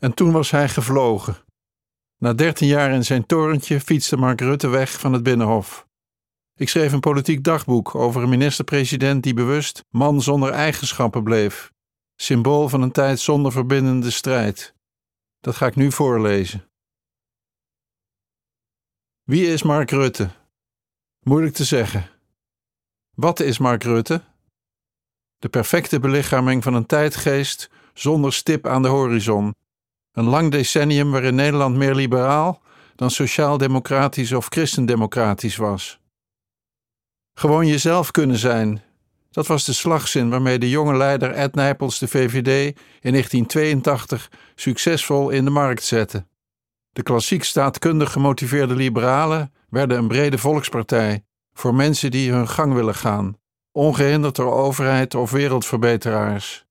En toen was hij gevlogen. Na dertien jaar in zijn torentje fietste Mark Rutte weg van het Binnenhof. Ik schreef een politiek dagboek over een minister-president die bewust man zonder eigenschappen bleef, symbool van een tijd zonder verbindende strijd. Dat ga ik nu voorlezen. Wie is Mark Rutte? Moeilijk te zeggen. Wat is Mark Rutte? De perfecte belichaming van een tijdgeest zonder stip aan de horizon. Een lang decennium waarin Nederland meer liberaal dan sociaal-democratisch of christendemocratisch was. Gewoon jezelf kunnen zijn. Dat was de slagzin waarmee de jonge leider Ed Nijpels de VVD in 1982 succesvol in de markt zette. De klassiek staatkundig gemotiveerde liberalen werden een brede volkspartij voor mensen die hun gang willen gaan, ongehinderd door overheid of wereldverbeteraars.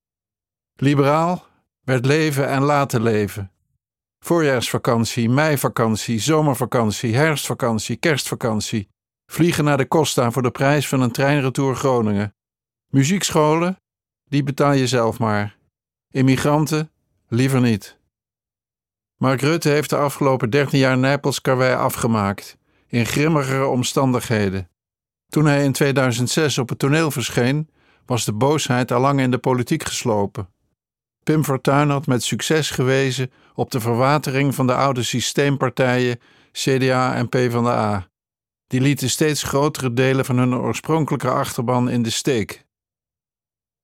Liberaal werd leven en laten leven. Voorjaarsvakantie, meivakantie, zomervakantie, herfstvakantie, kerstvakantie. Vliegen naar de Costa voor de prijs van een treinretour Groningen. Muziekscholen, die betaal je zelf maar. Immigranten, liever niet. Mark Rutte heeft de afgelopen 13 jaar Nijpels karwei afgemaakt, in grimmigere omstandigheden. Toen hij in 2006 op het toneel verscheen, was de boosheid al lang in de politiek geslopen. Pim Fortuyn had met succes gewezen op de verwatering van de oude systeempartijen CDA en PvdA. Die lieten steeds grotere delen van hun oorspronkelijke achterban in de steek.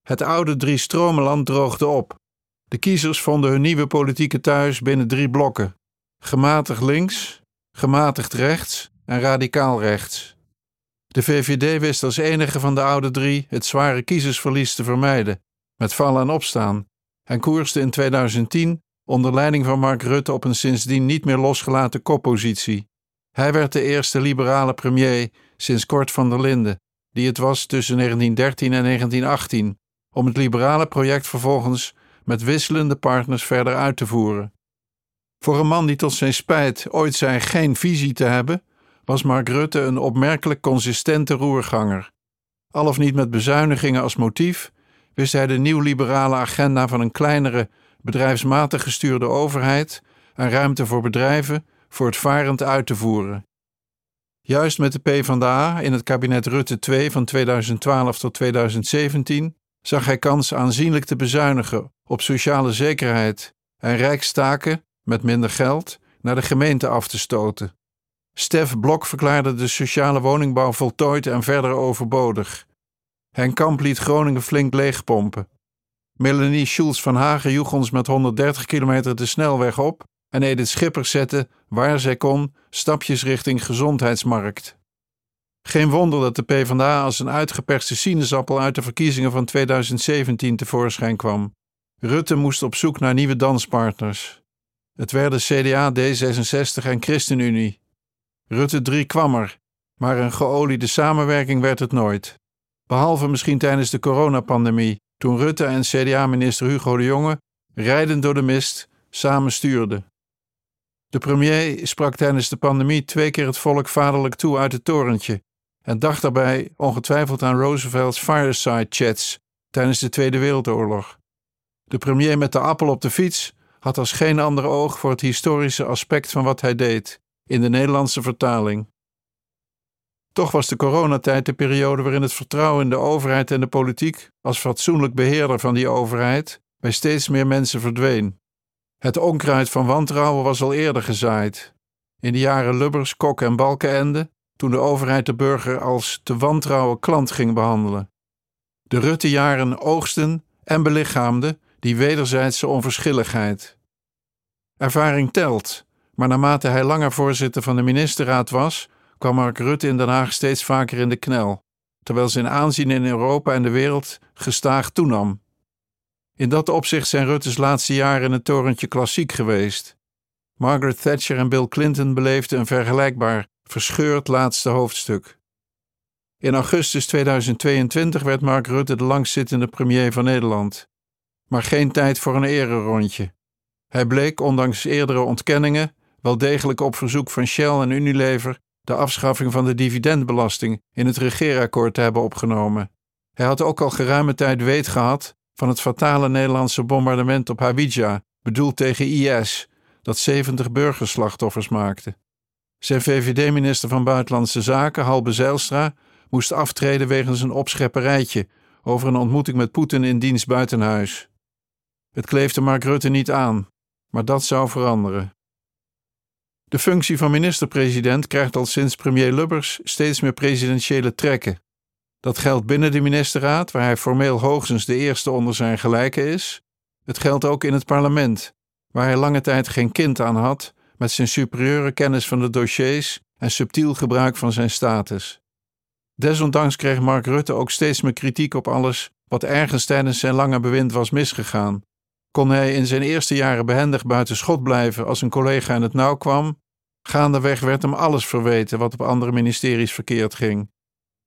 Het oude drie-stromenland droogde op. De kiezers vonden hun nieuwe politieke thuis binnen drie blokken: gematigd links, gematigd rechts en radicaal rechts. De VVD wist als enige van de oude drie het zware kiezersverlies te vermijden, met vallen en opstaan, en koerste in 2010 onder leiding van Mark Rutte op een sindsdien niet meer losgelaten koppositie. Hij werd de eerste liberale premier sinds Kort van der Linden, die het was tussen 1913 en 1918, om het liberale project vervolgens met wisselende partners verder uit te voeren. Voor een man die tot zijn spijt ooit zei geen visie te hebben, was Mark Rutte een opmerkelijk consistente roerganger. Al of niet met bezuinigingen als motief, wist hij de nieuw-liberale agenda van een kleinere, bedrijfsmatig gestuurde overheid en ruimte voor bedrijven voortvarend uit te voeren. Juist met de PvdA in het kabinet Rutte II van 2012 tot 2017 zag hij kans aanzienlijk te bezuinigen op sociale zekerheid en rijkstaken met minder geld naar de gemeente af te stoten. Stef Blok verklaarde de sociale woningbouw voltooid en verder overbodig. Henk Kamp liet Groningen flink leegpompen. Melanie Schulz van Hagen joeg ons met 130 kilometer de snelweg op en Edith Schipper zette, waar zij kon, stapjes richting gezondheidsmarkt. Geen wonder dat de PvdA als een uitgeperste sinaasappel uit de verkiezingen van 2017 tevoorschijn kwam. Rutte moest op zoek naar nieuwe danspartners. Het werden CDA, D66 en ChristenUnie. Rutte 3 kwam er, maar een geoliede samenwerking werd het nooit. Behalve misschien tijdens de coronapandemie, toen Rutte en CDA-minister Hugo de Jonge, rijdend door de mist, samen stuurden. De premier sprak tijdens de pandemie twee keer het volk vaderlijk toe uit het torentje en dacht daarbij ongetwijfeld aan Roosevelt's fireside chats tijdens de Tweede Wereldoorlog. De premier met de appel op de fiets had als geen ander oog voor het historische aspect van wat hij deed, in de Nederlandse vertaling. Toch was de coronatijd de periode waarin het vertrouwen in de overheid en de politiek, als fatsoenlijk beheerder van die overheid, bij steeds meer mensen verdween. Het onkruid van wantrouwen was al eerder gezaaid. In de jaren Lubbers, Kok en Balkenende, toen de overheid de burger als te wantrouwen klant ging behandelen. De Rutte-jaren oogsten en belichaamden die wederzijdse onverschilligheid. Ervaring telt, maar naarmate hij langer voorzitter van de ministerraad was, kwam Mark Rutte in Den Haag steeds vaker in de knel, terwijl zijn aanzien in Europa en de wereld gestaag toenam. In dat opzicht zijn Rutte's laatste jaren in het torentje klassiek geweest. Margaret Thatcher en Bill Clinton beleefden een vergelijkbaar verscheurd laatste hoofdstuk. In augustus 2022 werd Mark Rutte de langzittende premier van Nederland. Maar geen tijd voor een ererondje. Hij bleek, ondanks eerdere ontkenningen, wel degelijk op verzoek van Shell en Unilever de afschaffing van de dividendbelasting in het regeerakkoord te hebben opgenomen. Hij had ook al geruime tijd weet gehad van het fatale Nederlandse bombardement op Hawija bedoeld tegen IS, dat 70 burgerslachtoffers maakte. Zijn VVD-minister van Buitenlandse Zaken, Halbe Zijlstra, moest aftreden wegens een opschepperijtje over een ontmoeting met Poetin in dienst buitenhuis. Het kleefde Mark Rutte niet aan, maar dat zou veranderen. De functie van minister-president krijgt al sinds premier Lubbers steeds meer presidentiële trekken. Dat geldt binnen de ministerraad, waar hij formeel hoogstens de eerste onder zijn gelijken is. Het geldt ook in het parlement, waar hij lange tijd geen kind aan had, met zijn superieure kennis van de dossiers en subtiel gebruik van zijn status. Desondanks kreeg Mark Rutte ook steeds meer kritiek op alles wat ergens tijdens zijn lange bewind was misgegaan. Kon hij in zijn eerste jaren behendig buiten schot blijven als een collega in het nauw kwam? Gaandeweg werd hem alles verweten wat op andere ministeries verkeerd ging.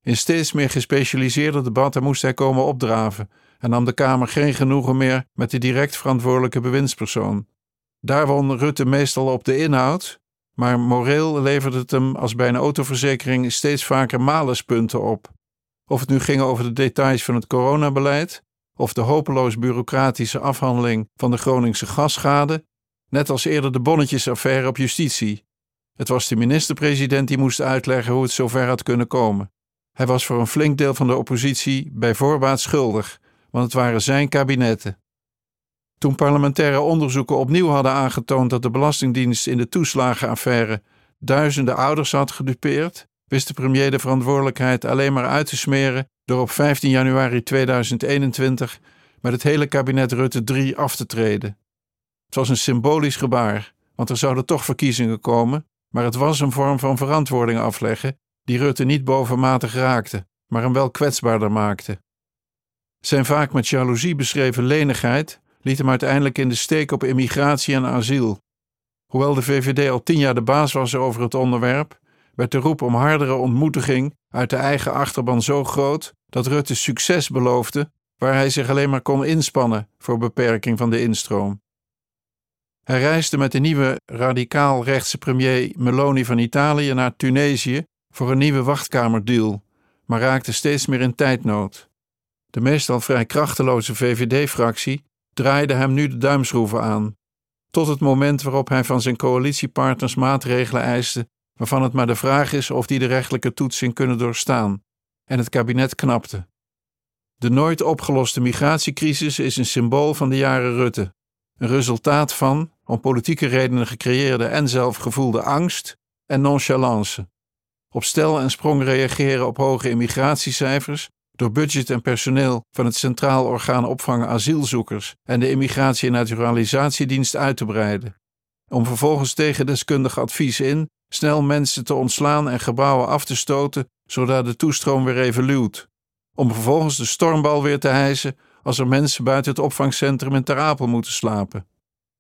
In steeds meer gespecialiseerde debatten moest hij komen opdraven en nam de Kamer geen genoegen meer met de direct verantwoordelijke bewindspersoon. Daar won Rutte meestal op de inhoud, maar moreel leverde het hem als bij een autoverzekering steeds vaker malespunten op. Of het nu ging over de details van het coronabeleid, of de hopeloos bureaucratische afhandeling van de Groningse gasschade, net als eerder de bonnetjesaffaire op justitie. Het was de minister-president die moest uitleggen hoe het zover had kunnen komen. Hij was voor een flink deel van de oppositie bij voorbaat schuldig, want het waren zijn kabinetten. Toen parlementaire onderzoeken opnieuw hadden aangetoond dat de Belastingdienst in de toeslagenaffaire duizenden ouders had gedupeerd, wist de premier de verantwoordelijkheid alleen maar uit te smeren door op 15 januari 2021 met het hele kabinet Rutte 3 af te treden. Het was een symbolisch gebaar, want er zouden toch verkiezingen komen, maar het was een vorm van verantwoording afleggen die Rutte niet bovenmatig raakte, maar hem wel kwetsbaarder maakte. Zijn vaak met jaloezie beschreven lenigheid liet hem uiteindelijk in de steek op immigratie en asiel. Hoewel de VVD al tien jaar de baas was over het onderwerp, werd de roep om hardere ontmoediging uit de eigen achterban zo groot dat Rutte succes beloofde waar hij zich alleen maar kon inspannen voor beperking van de instroom. Hij reisde met de nieuwe radicaal-rechtse premier Meloni van Italië naar Tunesië voor een nieuwe wachtkamerdeal, maar raakte steeds meer in tijdnood. De meestal vrij krachteloze VVD-fractie draaide hem nu de duimschroeven aan, tot het moment waarop hij van zijn coalitiepartners maatregelen eiste waarvan het maar de vraag is of die de rechtelijke toetsing kunnen doorstaan, en het kabinet knapte. De nooit opgeloste migratiecrisis is een symbool van de jaren Rutte, een resultaat van, om politieke redenen gecreëerde en zelf gevoelde angst en nonchalance. Op stel en sprong reageren op hoge immigratiecijfers door budget en personeel van het Centraal Orgaan Opvang Asielzoekers en de Immigratie- en Naturalisatiedienst uit te breiden. Om vervolgens tegen deskundig advies in snel mensen te ontslaan en gebouwen af te stoten, zodat de toestroom weer even luwt. Om vervolgens de stormbal weer te hijsen als er mensen buiten het opvangcentrum in Ter Apel moeten slapen.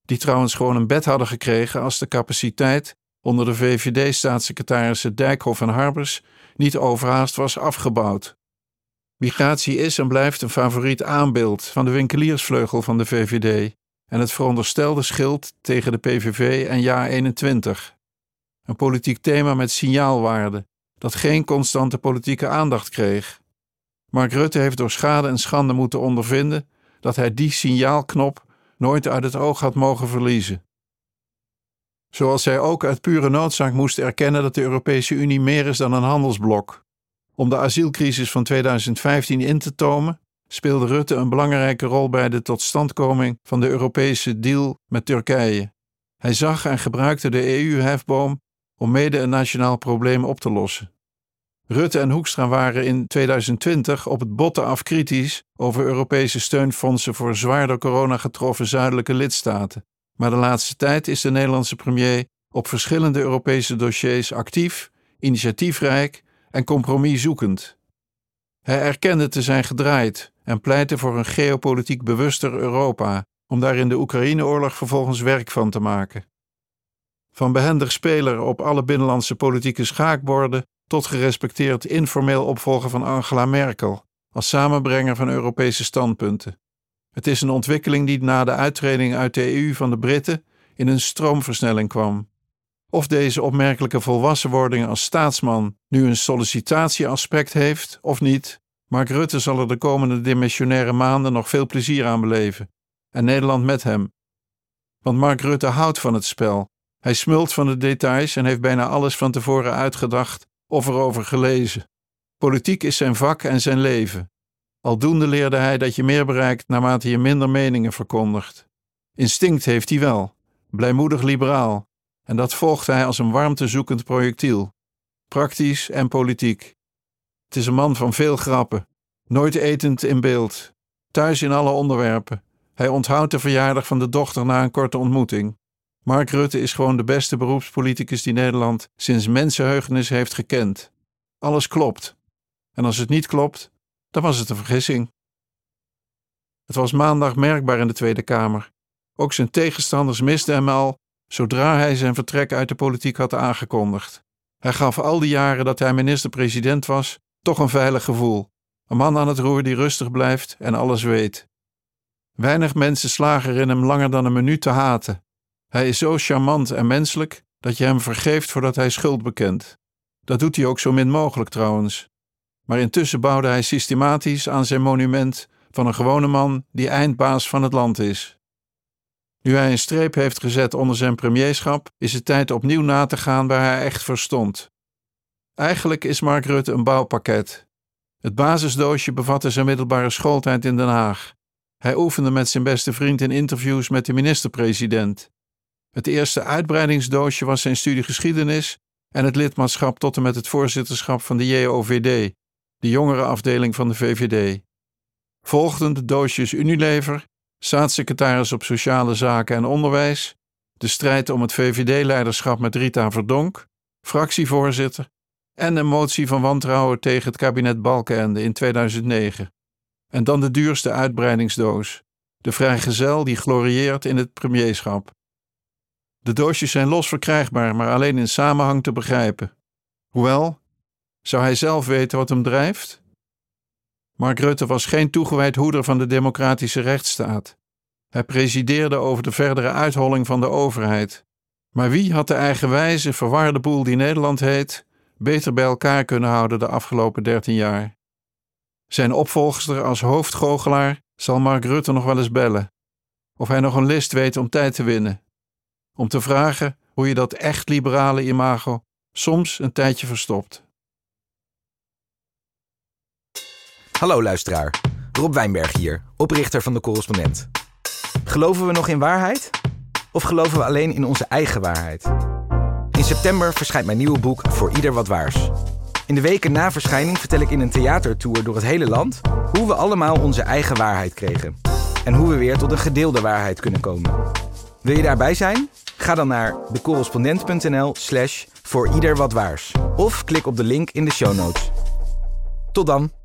Die trouwens gewoon een bed hadden gekregen als de capaciteit onder de VVD-staatssecretarissen Dijkhoff en Harbers niet overhaast was afgebouwd. Migratie is en blijft een favoriet aanbeeld van de winkeliersvleugel van de VVD en het veronderstelde schild tegen de PVV en Ja 21. Een politiek thema met signaalwaarde, dat geen constante politieke aandacht kreeg. Mark Rutte heeft door schade en schande moeten ondervinden dat hij die signaalknop nooit uit het oog had mogen verliezen. Zoals hij ook uit pure noodzaak moest erkennen dat de Europese Unie meer is dan een handelsblok. Om de asielcrisis van 2015 in te tomen, speelde Rutte een belangrijke rol bij de totstandkoming van de Europese deal met Turkije. Hij zag en gebruikte de EU-hefboom om mede een nationaal probleem op te lossen. Rutte en Hoekstra waren in 2020 op het botten af kritisch over Europese steunfondsen voor zwaar door corona getroffen zuidelijke lidstaten. Maar de laatste tijd is de Nederlandse premier op verschillende Europese dossiers actief, initiatiefrijk en compromiszoekend. Hij erkende te zijn gedraaid en pleitte voor een geopolitiek bewuster Europa, om daar in de Oekraïneoorlog vervolgens werk van te maken. Van behendig speler op alle binnenlandse politieke schaakborden tot gerespecteerd informeel opvolger van Angela Merkel als samenbrenger van Europese standpunten. Het is een ontwikkeling die na de uittreding uit de EU van de Britten in een stroomversnelling kwam. Of deze opmerkelijke volwassenwording als staatsman nu een sollicitatieaspect heeft of niet, Mark Rutte zal er de komende dimensionaire maanden nog veel plezier aan beleven. En Nederland met hem. Want Mark Rutte houdt van het spel. Hij smult van de details en heeft bijna alles van tevoren uitgedacht of erover gelezen. Politiek is zijn vak en zijn leven. Aldoende leerde hij dat je meer bereikt naarmate je minder meningen verkondigt. Instinct heeft hij wel, blijmoedig liberaal, en dat volgt hij als een warmtezoekend projectiel. Praktisch en politiek. Het is een man van veel grappen, nooit etend in beeld, thuis in alle onderwerpen. Hij onthoudt de verjaardag van de dochter na een korte ontmoeting. Mark Rutte is gewoon de beste beroepspoliticus die Nederland sinds mensenheugenis heeft gekend. Alles klopt. En als het niet klopt, dan was het een vergissing. Het was maandag merkbaar in de Tweede Kamer. Ook zijn tegenstanders misten hem al zodra hij zijn vertrek uit de politiek had aangekondigd. Hij gaf al die jaren dat hij minister-president was toch een veilig gevoel. Een man aan het roer die rustig blijft en alles weet. Weinig mensen slagen erin hem langer dan een minuut te haten. Hij is zo charmant en menselijk dat je hem vergeeft voordat hij schuld bekent. Dat doet hij ook zo min mogelijk trouwens. Maar intussen bouwde hij systematisch aan zijn monument van een gewone man die eindbaas van het land is. Nu hij een streep heeft gezet onder zijn premierschap, is het tijd opnieuw na te gaan waar hij echt voor stond. Eigenlijk is Mark Rutte een bouwpakket. Het basisdoosje bevatte zijn middelbare schooltijd in Den Haag. Hij oefende met zijn beste vriend in interviews met de minister-president. Het eerste uitbreidingsdoosje was zijn studie geschiedenis en het lidmaatschap tot en met het voorzitterschap van de JOVD, de jongere afdeling van de VVD. Volgden de doosjes Unilever, staatssecretaris op Sociale Zaken en Onderwijs, de strijd om het VVD-leiderschap met Rita Verdonk, fractievoorzitter en een motie van wantrouwen tegen het kabinet Balkenende in 2009. En dan de duurste uitbreidingsdoos, de vrijgezel die glorieert in het premierschap. De doosjes zijn los verkrijgbaar, maar alleen in samenhang te begrijpen. Hoewel, zou hij zelf weten wat hem drijft? Mark Rutte was geen toegewijd hoeder van de democratische rechtsstaat. Hij presideerde over de verdere uitholling van de overheid. Maar wie had de eigenwijze, verwarde boel die Nederland heet, beter bij elkaar kunnen houden de afgelopen dertien jaar? Zijn opvolgster als hoofdgoochelaar zal Mark Rutte nog wel eens bellen. Of hij nog een list weet om tijd te winnen. Om te vragen hoe je dat echt liberale imago soms een tijdje verstopt. Hallo luisteraar, Rob Wijnberg hier, oprichter van de Correspondent. Geloven we nog in waarheid? Of geloven we alleen in onze eigen waarheid? In september verschijnt mijn nieuwe boek Voor Ieder Wat Waars. In de weken na verschijning vertel ik in een theatertour door het hele land hoe we allemaal onze eigen waarheid kregen. En hoe we weer tot een gedeelde waarheid kunnen komen. Wil je daarbij zijn? Ga dan naar decorrespondent.nl slash voor ieder wat waars. Of klik op de link in de show notes. Tot dan!